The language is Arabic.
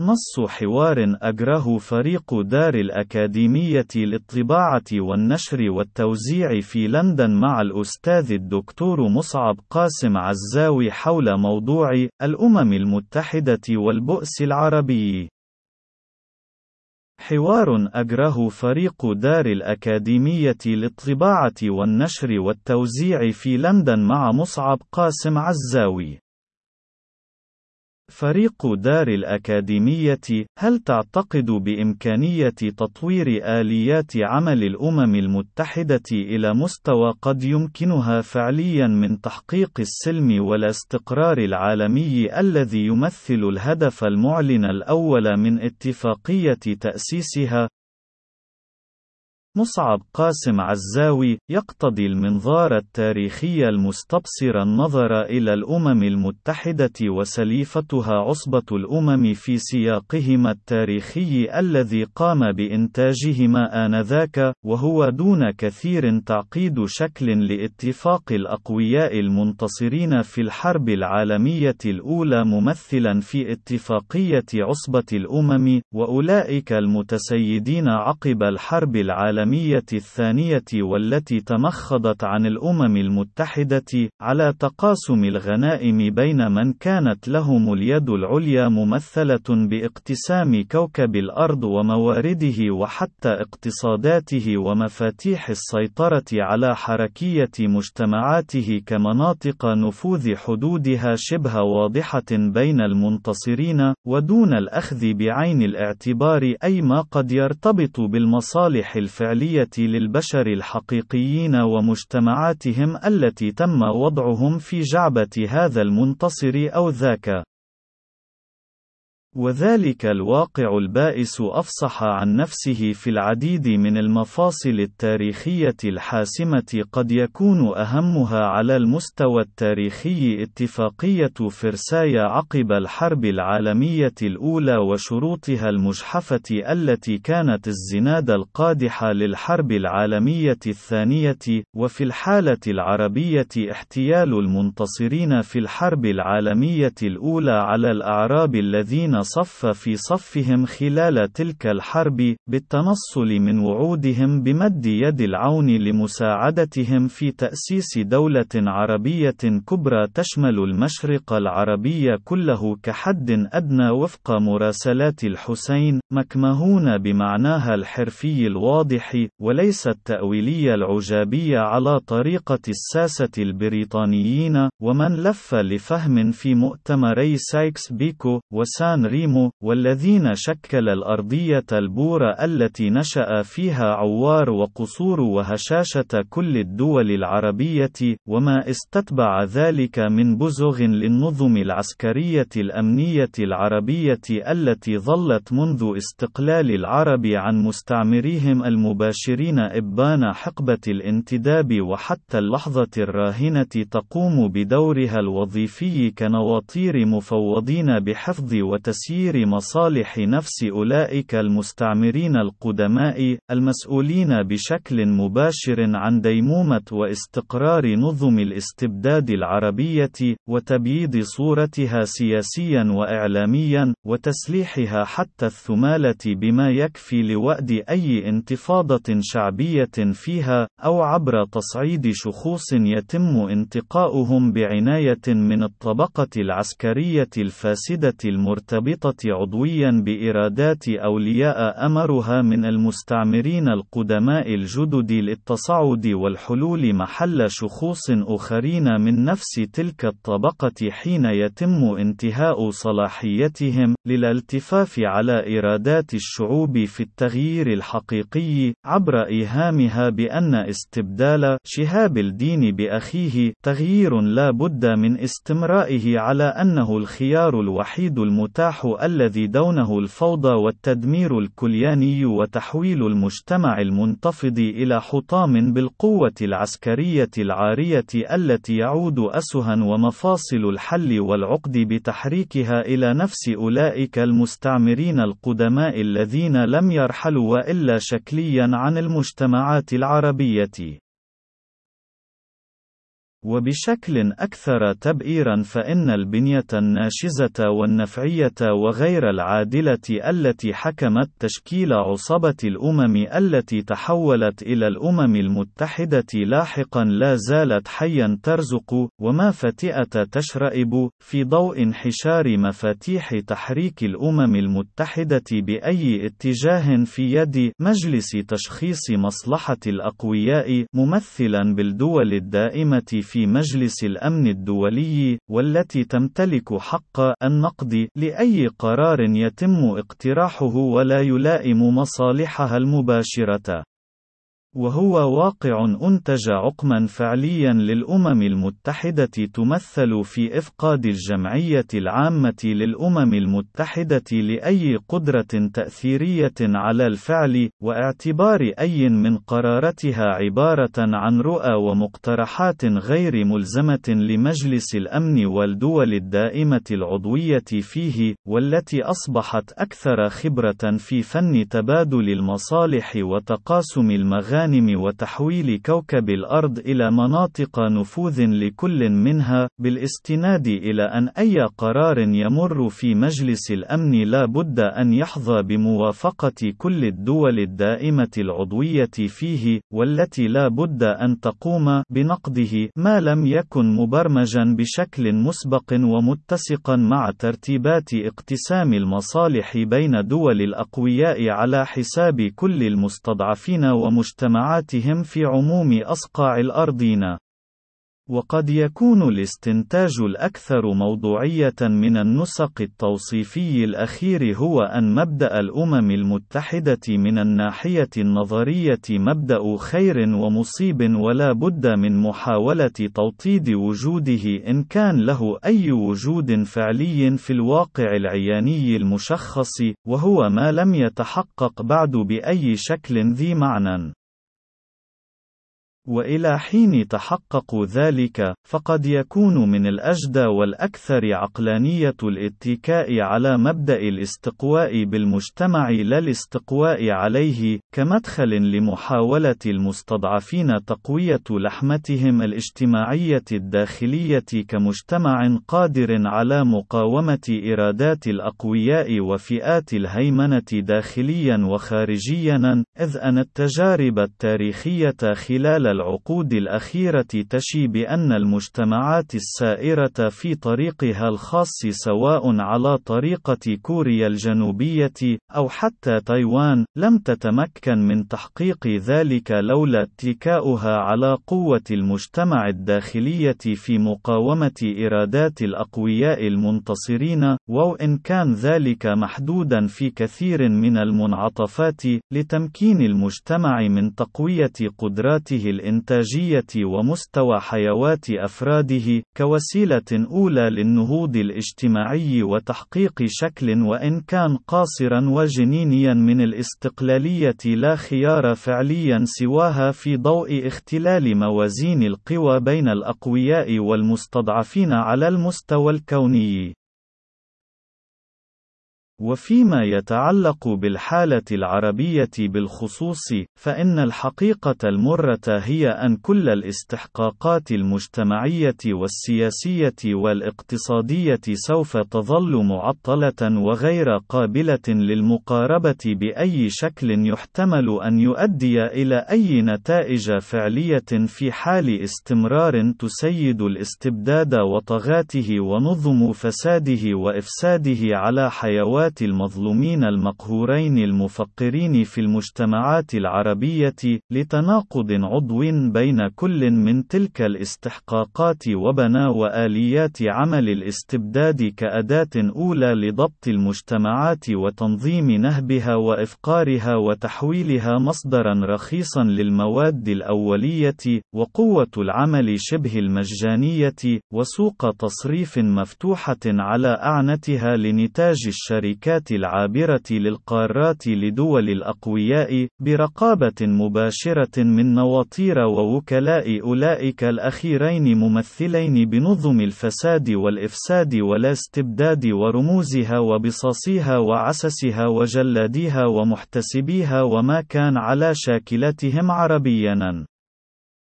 نص حوار أجره فريق دار الأكاديمية للطباعة والنشر والتوزيع في لندن مع الأستاذ الدكتور مصعب قاسم عزاوي حول موضوع الأمم المتحدة والبؤس العربي. حوار أجره فريق دار الأكاديمية للطباعة والنشر والتوزيع في لندن مع مصعب قاسم عزاوي. فريق دار الأكاديمية، هل تعتقد بإمكانية تطوير آليات عمل الأمم المتحدة إلى مستوى قد يمكنها فعليًا من تحقيق السلم والاستقرار العالمي الذي يمثل الهدف المعلن الأول من اتفاقية تأسيسها؟ مصعب قاسم عزاوي يقتضي المنظار التاريخي المستبصر النظر إلى الأمم المتحدة وسليفتها عصبة الأمم في سياقهما التاريخي الذي قام بإنتاجهما آنذاك، وهو دون كثير تعقيد شكل لاتفاق الأقوياء المنتصرين في الحرب العالمية الأولى ممثلا في اتفاقية عصبة الأمم، وأولئك المتسيدين عقب الحرب العالمية العالمية الثانية والتي تمخضت عن الأمم المتحدة، على تقاسم الغنائم بين من كانت لهم اليد العليا ممثلة باقتسام كوكب الأرض وموارده وحتى اقتصاداته ومفاتيح السيطرة على حركية مجتمعاته كمناطق نفوذ حدودها شبه واضحة بين المنتصرين، ودون الأخذ بعين الاعتبار أي ما قد يرتبط بالمصالح الفعلية. الفعلية للبشر الحقيقيين ومجتمعاتهم التي تم وضعهم في جعبة هذا المنتصر أو ذاك. وذلك الواقع البائس أفصح عن نفسه في العديد من المفاصل التاريخية الحاسمة قد يكون أهمها على المستوى التاريخي اتفاقية فرساي عقب الحرب العالمية الأولى وشروطها المجحفة التي كانت الزناد القادح للحرب العالمية الثانية، وفي الحالة العربية احتيال المنتصرين في الحرب العالمية الأولى على الأعراب الذين صف في صفهم خلال تلك الحرب، بالتنصل من وعودهم بمد يد العون لمساعدتهم في تأسيس دولة عربية كبرى تشمل المشرق العربي كله كحد أدنى وفق مراسلات الحسين، مكمهون بمعناها الحرفي الواضح، وليس التأويلي العجابي على طريقة الساسة البريطانيين، ومن لف لفهم في مؤتمري سايكس بيكو، وسان ريمو، والذين شكل الأرضية البورة التي نشأ فيها عوار وقصور وهشاشة كل الدول العربية، وما استتبع ذلك من بزغ للنظم العسكرية الأمنية العربية التي ظلت منذ استقلال العرب عن مستعمريهم المباشرين إبان حقبة الانتداب وحتى اللحظة الراهنة تقوم بدورها الوظيفي كنواطير مفوضين بحفظ وتسيير تسيير مصالح نفس أولئك المستعمرين القدماء، المسؤولين بشكل مباشر عن ديمومة واستقرار نظم الاستبداد العربية، وتبييض صورتها سياسيا وإعلاميا، وتسليحها حتى الثمالة بما يكفي لوأد أي انتفاضة شعبية فيها، أو عبر تصعيد شخوص يتم انتقاؤهم بعناية من الطبقة العسكرية الفاسدة المرتبطة المرتبطة عضويا بإرادات أولياء أمرها من المستعمرين القدماء الجدد للتصعد والحلول محل شخوص أخرين من نفس تلك الطبقة حين يتم انتهاء صلاحيتهم للالتفاف على إرادات الشعوب في التغيير الحقيقي عبر إيهامها بأن استبدال شهاب الدين بأخيه تغيير لا بد من استمرائه على أنه الخيار الوحيد المتاح الذي دونه الفوضى والتدمير الكلياني وتحويل المجتمع المنتفض إلى حطام بالقوة العسكرية العارية التي يعود أسها ومفاصل الحل والعقد بتحريكها إلى نفس أولئك المستعمرين القدماء الذين لم يرحلوا وإلا شكليا عن المجتمعات العربية. وبشكل أكثر تبئيرا فإن البنية الناشزة والنفعية وغير العادلة التي حكمت تشكيل عصبة الأمم التي تحولت إلى الأمم المتحدة لاحقا لا زالت حيا ترزق وما فتئة تشرئب في ضوء انحشار مفاتيح تحريك الأمم المتحدة بأي اتجاه في يد مجلس تشخيص مصلحة الأقوياء ممثلا بالدول الدائمة في مجلس الأمن الدولي والتي تمتلك حق النقد لأي قرار يتم اقتراحه ولا يلائم مصالحها المباشرة. وهو واقع أنتج عقما فعليا للأمم المتحدة تمثل في إفقاد الجمعية العامة للأمم المتحدة لأي قدرة تأثيرية على الفعل، واعتبار أي من قراراتها عبارة عن رؤى ومقترحات غير ملزمة لمجلس الأمن والدول الدائمة العضوية فيه، والتي أصبحت أكثر خبرة في فن تبادل المصالح وتقاسم المغانم المغانم وتحويل كوكب الأرض إلى مناطق نفوذ لكل منها، بالاستناد إلى أن أي قرار يمر في مجلس الأمن لا بد أن يحظى بموافقة كل الدول الدائمة العضوية فيه، والتي لا بد أن تقوم بنقده ما لم يكن مبرمجا بشكل مسبق ومتسقا مع ترتيبات اقتسام المصالح بين دول الأقوياء على حساب كل المستضعفين ومجتمعاتهم. مجتمعاتهم في عموم أصقاع الأرضين. وقد يكون الاستنتاج الأكثر موضوعية من النسق التوصيفي الأخير هو أن مبدأ الأمم المتحدة من الناحية النظرية مبدأ خير ومصيب ولا بد من محاولة توطيد وجوده إن كان له أي وجود فعلي في الواقع العياني المشخص، وهو ما لم يتحقق بعد بأي شكل ذي معنى. وإلى حين تحقق ذلك، فقد يكون من الأجدى والأكثر عقلانية الاتكاء على مبدأ الاستقواء بالمجتمع لا الاستقواء عليه، كمدخل لمحاولة المستضعفين تقوية لحمتهم الاجتماعية الداخلية كمجتمع قادر على مقاومة إرادات الأقوياء وفئات الهيمنة داخليا وخارجيا، إذ أن التجارب التاريخية خلال العقود الأخيرة تشي بأن المجتمعات السائرة في طريقها الخاص سواء على طريقة كوريا الجنوبية أو حتى تايوان لم تتمكن من تحقيق ذلك لولا اتكاؤها على قوة المجتمع الداخلية في مقاومة إرادات الأقوياء المنتصرين وإن كان ذلك محدودا في كثير من المنعطفات لتمكين المجتمع من تقوية قدراته الإنتاجية ومستوى حيوات أفراده، كوسيلة أولى للنهوض الاجتماعي وتحقيق شكل وإن كان قاصرا وجنينيا من الاستقلالية لا خيار فعليا سواها في ضوء اختلال موازين القوى بين الأقوياء والمستضعفين على المستوى الكوني. وفيما يتعلق بالحالة العربية بالخصوص، فإن الحقيقة المرة هي أن كل الاستحقاقات المجتمعية والسياسية والاقتصادية سوف تظل معطلة وغير قابلة للمقاربة بأي شكل يحتمل أن يؤدي إلى أي نتائج فعلية في حال استمرار تسيد الاستبداد وطغاته ونظم فساده وإفساده على حيوات المظلومين المقهورين المفقرين في المجتمعات العربية، لتناقض عضو بين كل من تلك الاستحقاقات وبنى وآليات عمل الاستبداد كأداة أولى لضبط المجتمعات وتنظيم نهبها وإفقارها وتحويلها مصدرا رخيصا للمواد الأولية، وقوة العمل شبه المجانية، وسوق تصريف مفتوحة على أعنتها لنتاج الشركات الشركات العابرة للقارات لدول الأقوياء، برقابة مباشرة من نواطير ووكلاء أولئك الأخيرين ممثلين بنظم الفساد والإفساد ولا استبداد ورموزها وبصاصيها وعسسها وجلاديها ومحتسبيها وما كان على شاكلتهم عربياً.